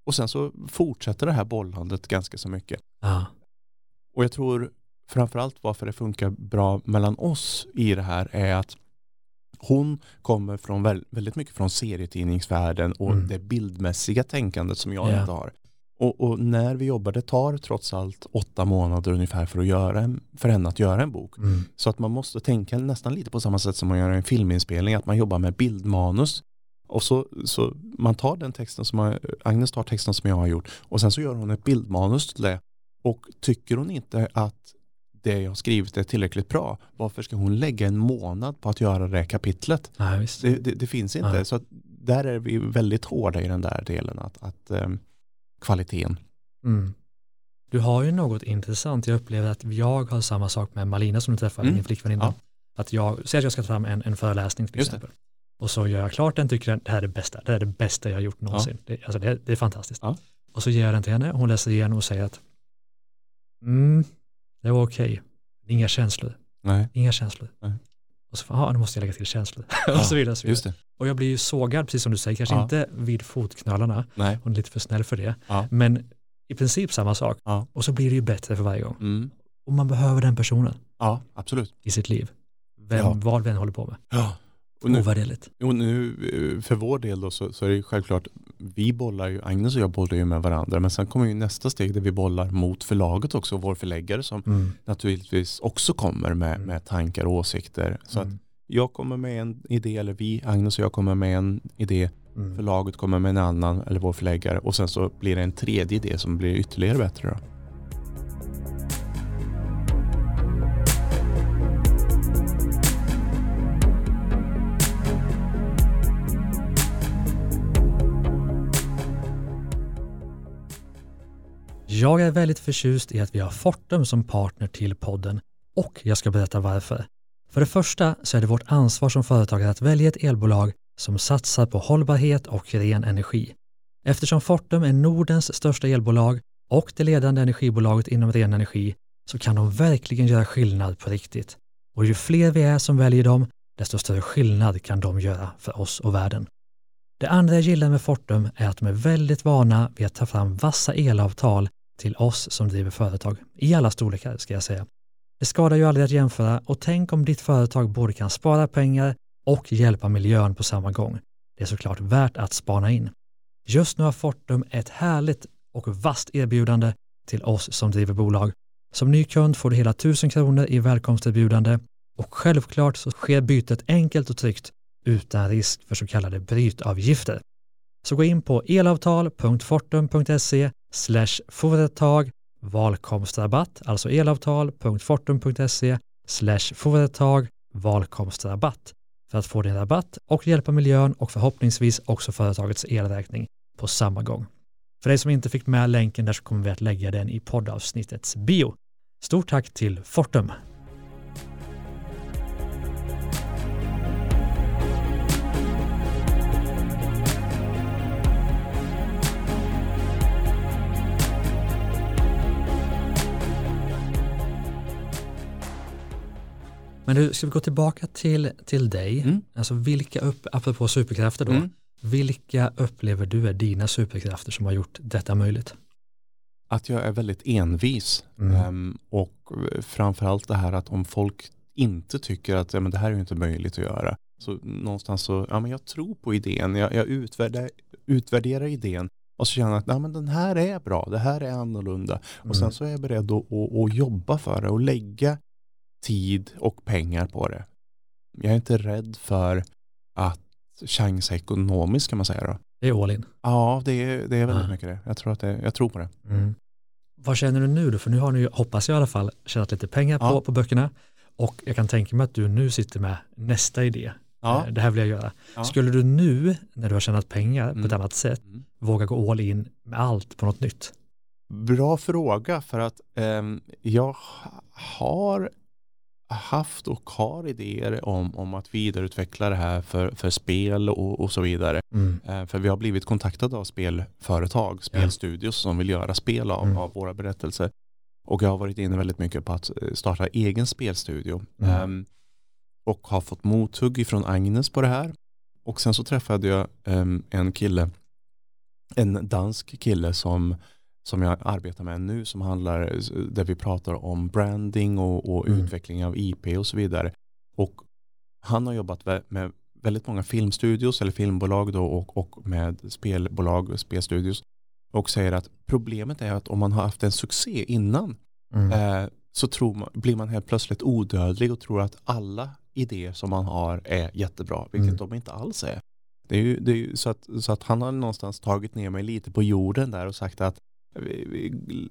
och sen så fortsätter det här bollandet ganska så mycket. Ja. Och jag tror framförallt varför det funkar bra mellan oss i det här är att hon kommer från väl, väldigt mycket från serietidningsvärlden och Mm. det bildmässiga tänkandet som jag Ja. inte har. Och, och när vi jobbar, det tar trots allt åtta månader ungefär för att göra en, för henne att göra en bok. Mm. Så att man måste tänka nästan lite på samma sätt som man gör en filminspelning, att man jobbar med bildmanus. Och så, så man tar den texten som man, Agnes tar texten som jag har gjort och sen så gör hon ett bildmanus till det. Och tycker hon inte att det jag skrivit är tillräckligt bra, varför ska hon lägga en månad på att göra det kapitlet? Nej. Det, det, det finns inte. Nej. Så där är vi väldigt hårda i den där delen, att, att ehm, kvaliteten. Mm. Du har ju något intressant. Jag upplever att jag har samma sak med Malina som du träffade, Mm. min flickväninna. Ja. Att jag säger att jag ska ta fram en, en föreläsning till Just det. exempel. Och så gör jag klart den, tycker att det här är det bästa, det här är det bästa jag har gjort någonsin. Det, alltså det, det är fantastiskt. Ja. Och så ger jag den till henne, hon läser igenom och säger att mm, det var okej. Inga känslor. Nej. Inga känslor. Nej. Och så, ja, nu måste jag lägga till känslor. (laughs) Ja, och så vidare. Och, så vidare. Och jag blir ju sågad, precis som du säger, kanske Ja. inte vid fotknölarna, Nej. hon är lite för snäll för det, Ja. men i princip samma sak. Ja. Och så blir det ju bättre för varje gång. Mm. Och man behöver den personen Ja, absolut. i sitt liv. Vem, Ja. Vad vi än håller på med. Ja. Och nu, Ovärderligt. och nu eh, för vår del då så, så är det självklart, vi bollar ju, Agnes och jag bollar ju med varandra, men sen kommer ju nästa steg där vi bollar mot förlaget också, och vår förläggare som Mm. naturligtvis också kommer med, Mm. med tankar och åsikter. Så att Mm. jag kommer med en idé, eller vi, Agnes och jag kommer med en idé, Mm. förlaget kommer med en annan, eller vår förläggare, och sen så blir det en tredje idé som blir ytterligare bättre då. Jag är väldigt förtjust i att vi har Fortum som partner till podden och jag ska berätta varför. För det första så är det vårt ansvar som företagare att välja ett elbolag som satsar på hållbarhet och ren energi. Eftersom Fortum är Nordens största elbolag och det ledande energibolaget inom ren energi så kan de verkligen göra skillnad på riktigt. Och ju fler vi är som väljer dem, desto större skillnad kan de göra för oss och världen. Det andra jag gillar med Fortum är att de är väldigt vana vid att ta fram vassa elavtal till oss som driver företag, i alla storlekar ska jag säga. Det skadar ju aldrig att jämföra och tänk om ditt företag både kan spara pengar och hjälpa miljön på samma gång. Det är såklart värt att spana in. Just nu har Fortum ett härligt och vasst erbjudande till oss som driver bolag. Som ny kund får du hela 1000 kronor i välkomsterbjudande och självklart så sker bytet enkelt och tryggt utan risk för så kallade brytavgifter. Så gå in på elavtal.fortum.se slash företag valkomstrabatt, alltså elavtal.fortum.se företag valkomstrabatt för att få din rabatt och hjälpa miljön och förhoppningsvis också företagets elräkning på samma gång. För dig som inte fick med länken där så kommer vi att lägga den i poddavsnittets bio. Stort tack till Fortum! Men du, ska vi gå tillbaka till, till dig? Mm. Alltså vilka, upp, apropå superkrafter då, Mm. vilka upplever du är dina superkrafter som har gjort detta möjligt? Att jag är väldigt envis Mm. Ehm, och framförallt det här att om folk inte tycker att ja, men det här är inte möjligt att göra. Så någonstans så, ja men jag tror på idén, jag, jag utvärderar, utvärderar idén och så känner jag att ja, men den här är bra, det här är annorlunda. Och sen Mm. så är jag beredd att, att, att jobba för det och lägga tid och pengar på det. Jag är inte rädd för att chansa ekonomiskt kan man säga då. Det är all in. Ja, det är, det är väldigt Ja. mycket det. Jag tror, att det, jag tror på det. Vad känner du nu då? För nu har ni, hoppas jag i alla fall, tjänat lite pengar på, Ja. på böckerna och jag kan tänka mig att du nu sitter med nästa idé. Ja. Eh, Det här vill jag göra. Ja. Skulle du nu, när du har tjänat pengar på ett Mm. annat sätt, Mm. våga gå all in med allt på något nytt? Bra fråga för att ehm, jag ha- har haft och har idéer om, om att vidareutveckla det här för, för spel och, och så vidare. Eh, för vi har blivit kontaktade av spelföretag, spelstudios som vill göra spel av, Mm. av våra berättelser. Och jag har varit inne väldigt mycket på att eh, starta egen spelstudio. Mm. Ehm, och har fått mothugg ifrån Agnes på det här. Och sen så träffade jag ehm, en kille, en dansk kille som, som jag arbetar med nu som handlar, där vi pratar om branding och, och Mm. utveckling av IP och så vidare. Och han har jobbat med väldigt många filmstudios eller filmbolag då och, och med spelbolag och spelstudios och säger att problemet är att om man har haft en succé innan Mm. eh, så tror man, blir man helt plötsligt odödlig och tror att alla idéer som man har är jättebra, vilket Mm. de inte alls är. Det är, ju, det är ju så, att, så att han har någonstans tagit ner mig lite på jorden där och sagt att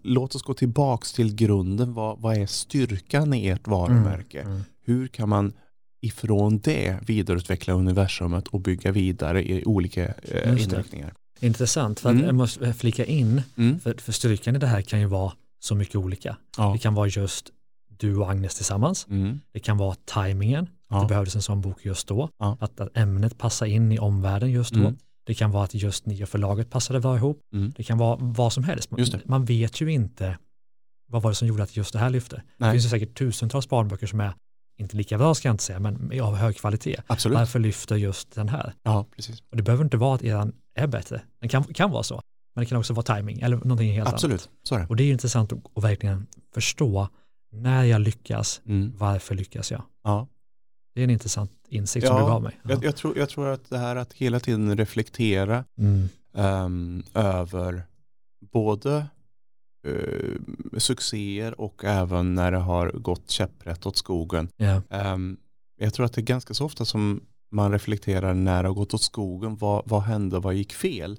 låt oss gå tillbaks till grunden. Vad, vad är styrkan i ert varumärke? Mm. Hur kan man ifrån det vidareutveckla universumet och bygga vidare i olika eh, inriktningar? Intressant, för Mm. jag måste flika in, Mm. för, för styrkan i det här kan ju vara så mycket olika. Ja. Det kan vara just du och Agnes tillsammans. Mm. Det kan vara tajmingen, Ja. det behövdes en sån bok just då. Ja. Att, att ämnet passar in i omvärlden just då. Det kan vara att just ni och förlaget passade bra ihop. Mm. Det kan vara vad som helst. Man, vet ju inte vad var det som gjorde att just det här lyfte? Det finns ju säkert tusentals barnböcker som är inte lika bra ska jag inte säga, men av hög kvalitet. Absolut. Varför lyfter just den här? Ja, precis. Och det behöver inte vara att eran är bättre. Den kan, kan vara så, men det kan också vara timing eller någonting helt Absolut, annat. så är det. Och det är intressant att, att verkligen förstå när jag lyckas, Mm. varför lyckas jag? Ja. Det är en intressant insikt som Ja, du gav mig. Ja. Jag, jag, tror, jag tror att det här att hela tiden reflektera Mm. ehm, över både uh, succéer och även när det har gått käpprätt åt skogen. Ja. Ehm, jag tror att det är ganska så ofta som man reflekterar när det har gått åt skogen, vad, vad hände, vad gick fel?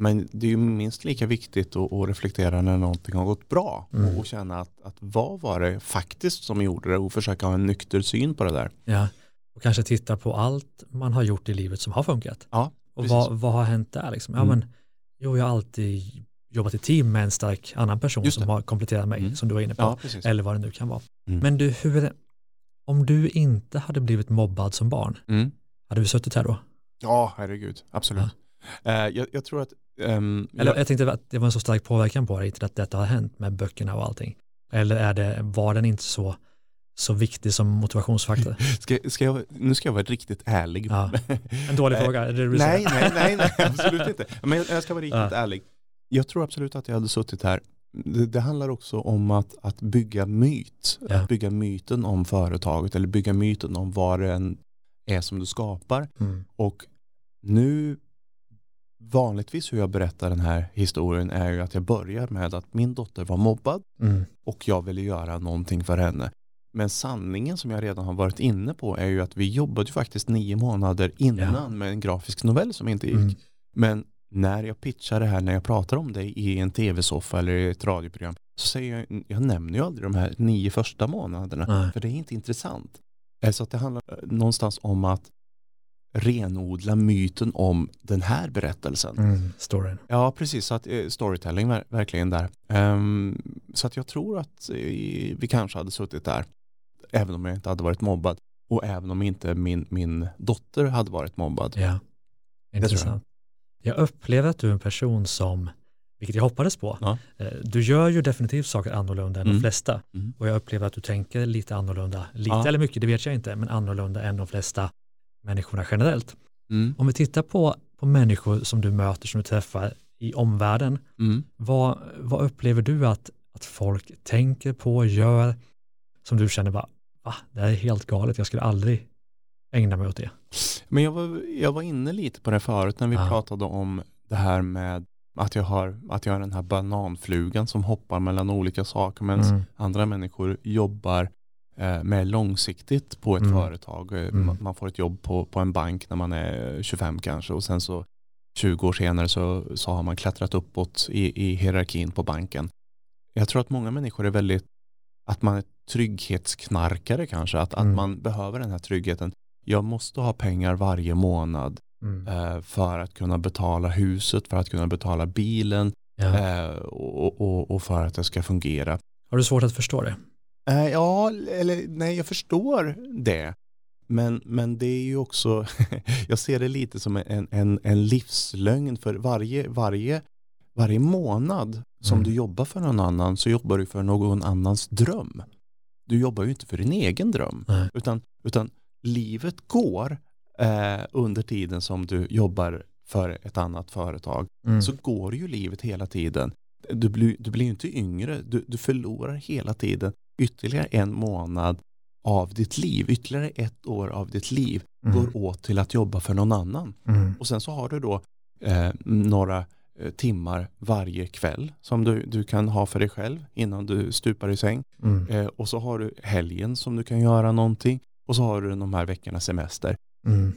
Men det är ju minst lika viktigt att, att reflektera när någonting har gått bra Mm. och, och känna att, att vad var det faktiskt som gjorde det och försöka ha en nykter syn på det där. ja. Och kanske titta på allt man har gjort i livet som har funkat. Ja, Och vad, vad har hänt där? Liksom? Ja, Mm. men, jo, jag har alltid jobbat i team med en stark annan person som har kompletterat mig, Mm. som du var inne på. Ja. Eller vad det nu kan vara. Mm. Men du, hur, om du inte hade blivit mobbad som barn, Mm. hade vi suttit här då? Ja, herregud. Absolut. Eh, jag, jag tror att... ehm, Eller jag, jag tänkte att det var en så stark påverkan på dig, inte att detta har hänt med böckerna och allting. Eller är det, var den inte så, så viktig som motivationsfaktor? (laughs) ska, ska jag, nu ska jag vara riktigt ärlig. Ja. En dålig (laughs) Eh, fråga, är det du nej, nej, nej, nej, (laughs) absolut inte. Men jag, ska vara riktigt Ja. ärlig. Jag tror absolut att jag hade suttit här. Det, det handlar också om att, att bygga myt. Ja. Att bygga myten om företaget eller bygga myten om vad det är som du skapar. Mm. Och nu, vanligtvis hur jag berättar den här historien är ju att jag börjar med att min dotter var mobbad Mm. och jag ville göra någonting för henne. Men sanningen som jag redan har varit inne på är ju att vi jobbade ju faktiskt nio månader innan Ja. med en grafisk novell som inte gick. Mm. Men när jag pitchar det här, när jag pratar om det i en tv-soffa eller i ett radioprogram så säger jag, jag nämner ju aldrig de här nio första månaderna Nej. för det är inte intressant. Eh, Så att det handlar eh, någonstans om att renodla myten om den här berättelsen. Mm. Storyn. Ja, precis. Så att eh, storytelling ver- verkligen där. Ehm, så att jag tror att vi kanske hade suttit där, även om jag inte hade varit mobbad. Och även om inte min, min dotter hade varit mobbad. Ja, tror jag. intressant. Jag. upplever att du är en person som, vilket jag hoppades på, Ja. eh, du gör ju definitivt saker annorlunda än de Mm. flesta. Mm. Och jag upplever att du tänker lite annorlunda, lite Ja. eller mycket, det vet jag inte, men annorlunda än de flesta människorna generellt. Mm. Om vi tittar på, på människor som du möter, som du träffar i omvärlden, Mm. vad, vad upplever du att, att folk tänker på, gör, som du känner bara, va, det här är helt galet, jag skulle aldrig ägna mig åt det. Men jag var, jag var inne lite på det förut när vi Ja. pratade om det här med att jag har, att jag har den här bananflugan som hoppar mellan olika saker medan Mm. andra människor jobbar eh, mer långsiktigt på ett Mm. företag. Eh, Mm. Man, man får ett jobb på, på en bank när man är 25 kanske och sen så 20 år senare så, så har man klättrat uppåt i, i hierarkin på banken. Jag tror att många människor är väldigt, att man är trygghetsknarkare kanske, att, Mm. att man behöver den här tryggheten. Jag måste ha pengar varje månad Mm. eh, för att kunna betala huset, för att kunna betala bilen Ja. eh, och, och, och för att det ska fungera. Har du svårt att förstå det? Eh, ja, eller nej, jag förstår det. Men, men det är ju också, (laughs) jag ser det lite som en, en, en livslögn för varje, varje, varje månad som Mm. du jobbar för någon annan så jobbar du för någon annans dröm. Du jobbar ju inte för din egen dröm, Nej. utan, utan livet går eh, under tiden som du jobbar för ett annat företag Mm. så går ju livet hela tiden. Du blir, du blir inte yngre, du, du förlorar hela tiden ytterligare en månad av ditt liv, ytterligare ett år av ditt liv Mm. går åt till att jobba för någon annan. Mm. Och sen så har du då eh, några timmar varje kväll som du, du kan ha för dig själv innan du stupar i säng. Mm. Eh, och så har du helgen som du kan göra någonting och så har du de här veckornas semester. Mm.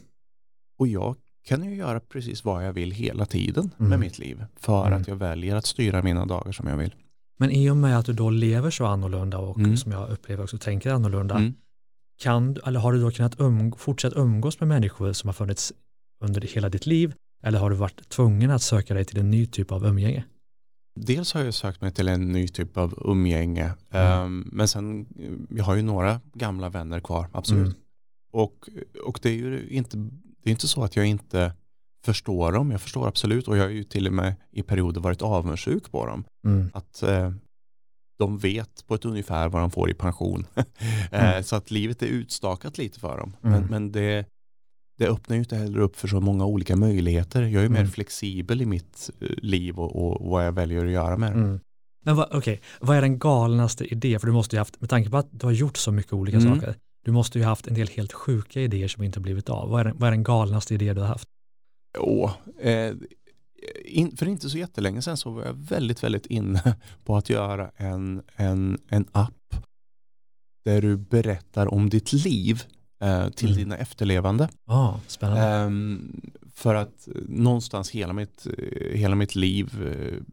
Och jag kan ju göra precis vad jag vill hela tiden Mm. med mitt liv för Mm. att jag väljer att styra mina dagar som jag vill. Men i och med att du då lever så annorlunda och Mm. som jag upplever också tänker annorlunda, Mm. kan, eller har du då kunnat um, fortsätta umgås med människor som har funnits under hela ditt liv? Eller har du varit tvungen att söka dig till en ny typ av umgänge? Dels har jag sökt mig till en ny typ av umgänge. Mm. Ehm, men sen, eh, jag har ju några gamla vänner kvar, absolut. Mm. Och, och det är ju inte, det är inte så att jag inte förstår dem. Jag förstår absolut och jag har ju till och med i perioder varit avundsjuk på dem. Mm. Att eh, de vet på ett ungefär vad de får i pension. (laughs) Eh, Mm. så att livet är utstakat lite för dem. Mm. Men, men det, det öppnar ju inte heller upp för så många olika möjligheter. Jag är mer Mm. flexibel flexibel i mitt eh, liv och, och vad jag väljer att göra med det. Mm. Men vad, okej, vad är den galnaste idén? För du måste ju haft, med tanke på att du har gjort så mycket olika Mm. saker, du måste ju haft en del helt sjuka idéer som inte har blivit av. Vad är den, vad är den galnaste idé du har haft? Åh, eh, in, för inte så jättelänge sedan så var jag väldigt, väldigt inne (laughs) på att göra en, en, en app där du berättar om ditt liv eh, till Mm. dina efterlevande. Ja, spännande. Ehm, för att eh, någonstans hela mitt, eh, hela mitt liv eh,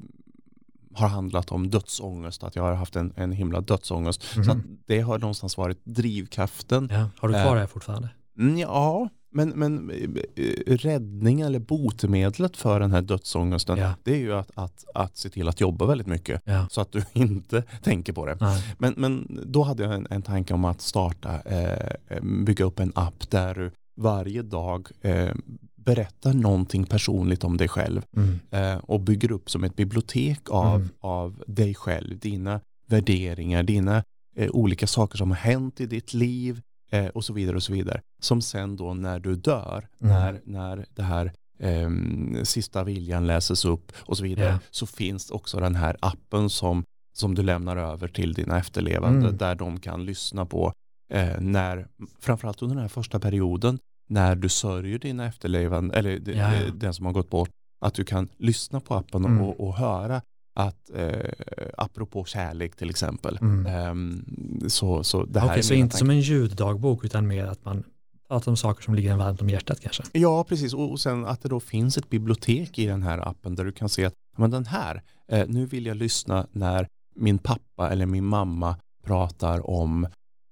har handlat om dödsångest, att jag har haft en, en himla dödsångest. Så att Mhm. det har någonstans varit drivkraften. ja, har du kvar det här fortfarande? Mm, Ja, men, men eh, eh, räddning eller botemedlet för den här dödsångesten Ja. det är ju att, att, att se till att jobba väldigt mycket Ja. så att du (laughs) inte tänker på det. Nej. Men, men då hade jag en, en tanke om att starta, eh, eh, bygga upp en app där du varje dag eh, berättar någonting personligt om dig själv Mm. eh, och bygger upp som ett bibliotek av, Mm. av dig själv, dina värderingar, dina olika saker som har hänt i ditt liv eh, och så vidare och så vidare. Som sen då när du dör, Mm. när, när det här ehm, sista viljan läses upp och så vidare, Ja. så finns också den här appen som, som du lämnar över till dina efterlevande Mm. där de kan lyssna på eh, när, framförallt under den här första perioden, när du sörjer dina efterlevande, eller eh, den som har gått bort, att du kan lyssna på appen Mm. och, och höra att, eh, apropå kärlek till exempel, Mm. ehm, så, så det här är så inte som en ljuddagbok utan mer att man pratar om saker som ligger en varmt om hjärtat kanske? Ja, precis. Och och sen att det då finns ett bibliotek i den här appen där du kan se att men den här, eh, nu vill jag lyssna när min pappa eller min mamma pratar om,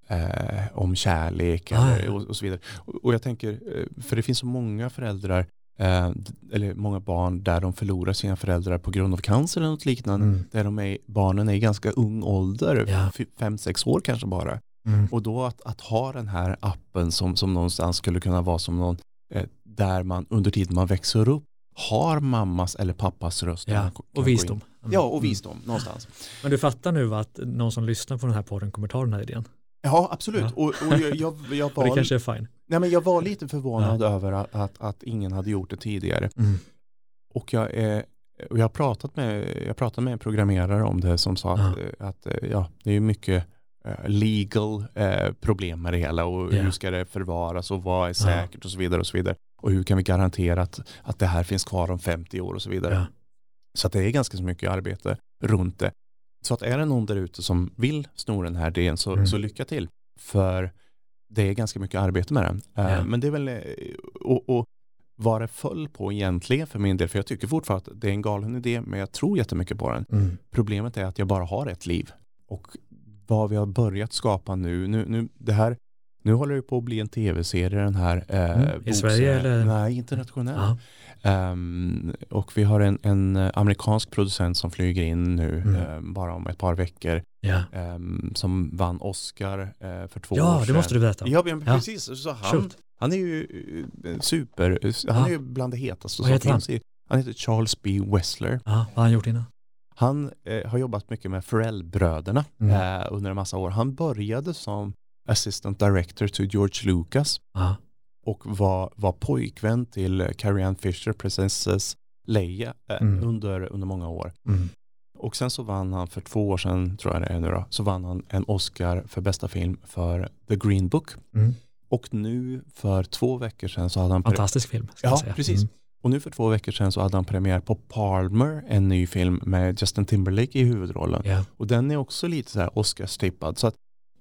eh, om kärlek Ah, ja. och, och så vidare. Och, och jag tänker, eh, för det finns så många föräldrar eh, eller många barn där de förlorar sina föräldrar på grund av cancer eller något liknande. Mm. Där de är, barnen är i ganska ung ålder, Ja. fem, sex år kanske bara. Mm. Och då att, att ha den här appen som, som någonstans skulle kunna vara som någon eh, där man under tiden man växer upp har mammas eller pappas röst. Ja, och visdom. Mm. Ja, och visdom någonstans. Men du fattar nu att någon som lyssnar på den här podden kommer ta den här idén? Ja, absolut. Ja. Och, och jag, jag, jag, (laughs) Och det kanske är fine. Nej, men jag var lite förvånad över att, att, att ingen hade gjort det tidigare. Mm. Och jag, är, och jag har pratat med, jag pratade med en programmerare om det som sa att, eh, att eh, ja, det är mycket eh, legal eh, problem med det hela och Ja. hur ska det förvaras och vad är Ja. säkert och så vidare och så vidare. Och hur kan vi garantera att, att det här finns kvar om 50 år och så vidare. Ja. Så att det är ganska så mycket arbete runt det. Så att är det någon där ute som vill sno den här idén så, Mm. så lycka till. För det är ganska mycket arbete med den. Eh, Ja. Men det är väl, eh, och, och vad det föll på egentligen för min del, för jag tycker fortfarande att det är en galen idé, men jag tror jättemycket på den. Mm. Problemet är att jag bara har ett liv. Och vad vi har börjat skapa nu, nu, nu det här, nu håller det på att bli en tv-serie den här. Eh, Mm. I. Sverige eller? Nej, internationellt. Ja. Ehm, och vi har en, en eh, amerikansk producent som flyger in nu Mm. ehm, bara om ett par veckor. Ja. ehm, som vann Oscar eh, för två år ja, sedan. det måste du berätta. Ja, men Ja. precis. Så han, han är ju eh, super, han Ja. är ju bland det hetaste Vad heter han? I, han heter Charles B. Wessler. Ja, vad har han gjort innan? Han eh, har jobbat mycket med Pharrell-bröderna Mm. eh, under en massa år. Han började som assistant director till George Lucas Ja. och var, var pojkvän till eh, Carrie Ann Fisher, Princess Leia, eh, Mm. under, under många år. Mm. Och sen så vann han för två år sedan, tror jag det är nu då, så vann han en Oscar för bästa film för The Green Book. Mm. Och nu för två veckor sedan så hade han, Fantastisk film. Ska Ja, jag säga. precis. Mm. och nu för två veckor sedan så hade han premiär på Palmer, en ny film med Justin Timberlake i huvudrollen. Ja. Och den är också lite så här Oscars-tippad. Så att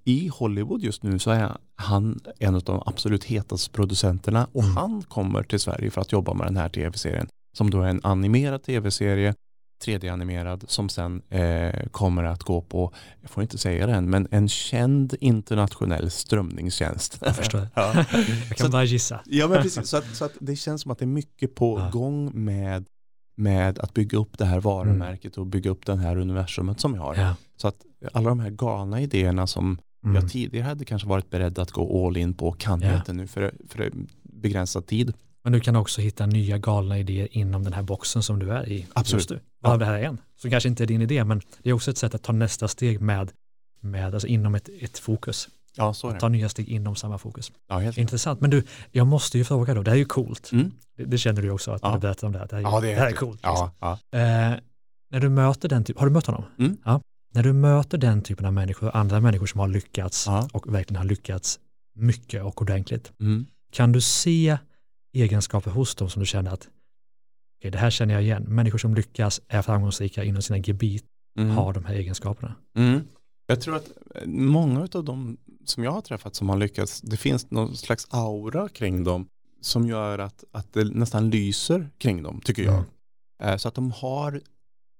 i Hollywood just nu så är han en av de absolut hetaste producenterna och Mm. han kommer till Sverige för att jobba med den här tv-serien som då är en animerad tv-serie 3D-animerad som sen eh, kommer att gå på, jag får inte säga det än, men en känd internationell strömningstjänst. Jag förstår. (laughs) ja. (laughs) Jag kan att- bara gissa. ja, men precis. Så, att, så att det känns som att det är mycket på Ja. gång med, med att bygga upp det här varumärket och bygga upp det här universumet som vi har. Ja. Så att alla de här galna idéerna som Mm. jag tidigare hade kanske varit beredd att gå all in på kan jag Ja. inte nu för, för begränsad tid. Men du kan också hitta nya galna idéer inom den här boxen som du är i Absolut. just. Varav Ja. det här är en. Så kanske inte är din idé, men det är också ett sätt att ta nästa steg med, med alltså inom ett, ett fokus. Ja, så är Att ta det. nya steg inom samma fokus. Ja, helt. Intressant. Men du, jag måste ju fråga då, det här är ju coolt. Mm. Det, det känner du också att Ja. du berättar om det här. Det här är, Ja, det är, det här är coolt. liksom. Ja, ja. Eh, när du möter den typen, har du mött honom? Mm. Ja. När du möter den typen av människor, andra människor som har lyckats Ja. och verkligen har lyckats mycket och ordentligt, Mm. kan du se egenskaper hos dem som du känner att okej, det här känner jag igen. Människor som lyckas, är framgångsrika inom sina gebit, Mm. har de här egenskaperna. Mm. Jag tror att eh, många av de som jag har träffat som har lyckats, det finns någon slags aura kring dem som gör att, att det nästan lyser kring dem, tycker jag. Mm. Eh, Så att de har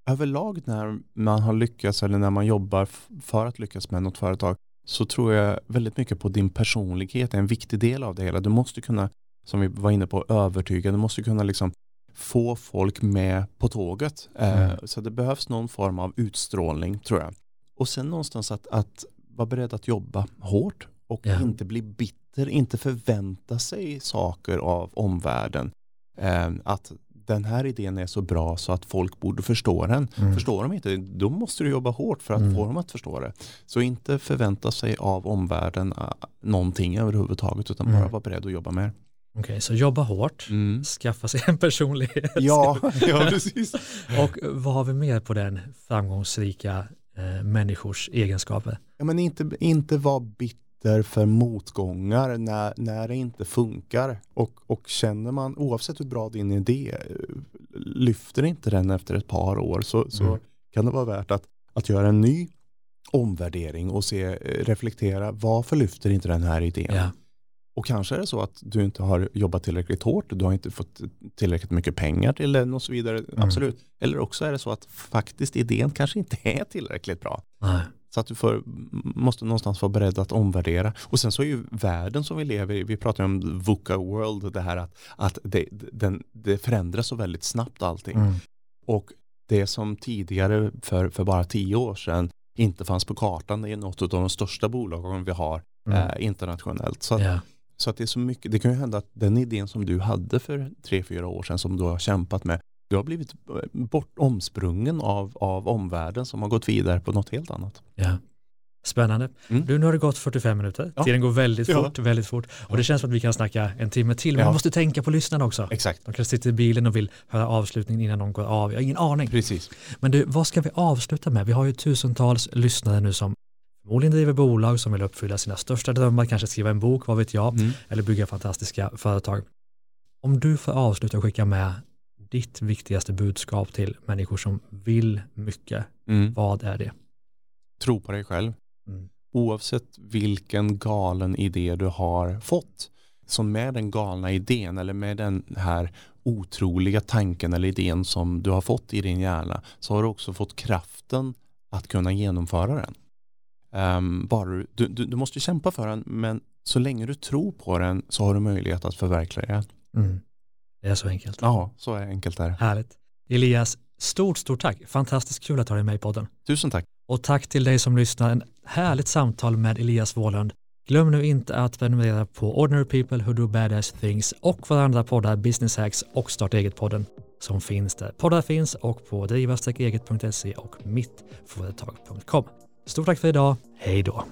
överlag när man har lyckats eller när man jobbar för att lyckas med något företag så tror jag väldigt mycket på din personlighet är en viktig del av det hela. Du måste kunna, som vi var inne på, övertyga. Du måste kunna liksom få folk med på tåget. Eh, Mm. Så det behövs någon form av utstrålning tror jag. Och sen någonstans att, att vara beredd att jobba hårt och Ja. inte bli bitter, inte förvänta sig saker av omvärlden. Eh, att den här idén är så bra så att folk borde förstå den. Mm. Förstår de inte, då måste du jobba hårt för att Mm. få dem att förstå det. Så inte förvänta sig av omvärlden uh, någonting överhuvudtaget utan Mm. bara vara beredd att jobba mer. Okej, så jobba hårt, Mm. skaffa sig en personlighet. Ja, ja, (laughs) precis. Och vad har vi mer på den framgångsrika eh, människors egenskaper? Ja, men inte, inte vara bitter för motgångar när, när det inte funkar. Och, och känner man, oavsett hur bra din idé, eh, lyfter inte den efter ett par år så, så Mm. kan det vara värt att, att göra en ny omvärdering och se, eh, reflektera varför lyfter inte den här idén? Ja. Och kanske är det så att du inte har jobbat tillräckligt hårt, du har inte fått tillräckligt mycket pengar till den och så vidare. Absolut. Eller också är det så att faktiskt idén kanske inte är tillräckligt bra. Nej. Så att du får, måste någonstans vara beredd att omvärdera. Och sen så är ju världen som vi lever i, vi pratar ju om VUCA world, det här att, att det, den, det förändras så väldigt snabbt allting. Mm. Och det som tidigare för, för bara tio år sedan inte fanns på kartan, är något av de största bolagen vi har Mm. eh, internationellt. Så att, Ja. så att det är så mycket, det kan ju hända att den idén som du hade för tre, fyra år sedan som du har kämpat med, du har blivit eh, bort omsprungen av, av omvärlden som har gått vidare på något helt annat. Ja. Spännande. Mm. Du, nu har det gått 45 minuter. Ja. Tiden går väldigt Ja. fort, väldigt fort. Och det känns som att vi kan snacka en timme till. Men vi måste tänka på lyssnarna också. Exakt. De kanske sitter i bilen och vill höra avslutningen innan de går av. Jag har ingen aning. Precis. Men du, vad ska vi avsluta med? Vi har ju tusentals lyssnare nu som förmodligen driver bolag som vill uppfylla sina största drömmar, kanske skriva en bok, vad vet jag, Mm. eller bygga fantastiska företag. Om du får avsluta och skicka med ditt viktigaste budskap till människor som vill mycket, Mm. vad är det? Tro på dig själv. Mm. Oavsett vilken galen idé du har fått. Så med den galna idén eller med den här otroliga tanken eller idén som du har fått i din hjärna så har du också fått kraften att kunna genomföra den. Ehm, bara du, du, du du måste kämpa för den men så länge du tror på den så har du möjlighet att förverkliga den. Mm. Det är så enkelt. Ja, så är enkelt är det. Härligt. Elias, stort, stort tack. Fantastiskt kul att ha dig med i podden. Tusen tack. Och tack till dig som lyssnar. En härligt samtal med Elias Wåhlund. Glöm nu inte att prenumerera på Ordinary People Who Do Badass Things och våra andra poddar Business Hacks och Starta Eget-podden som finns där poddar finns och på driva-eget.se och mittföretag.com. Stort tack för idag. Hej då!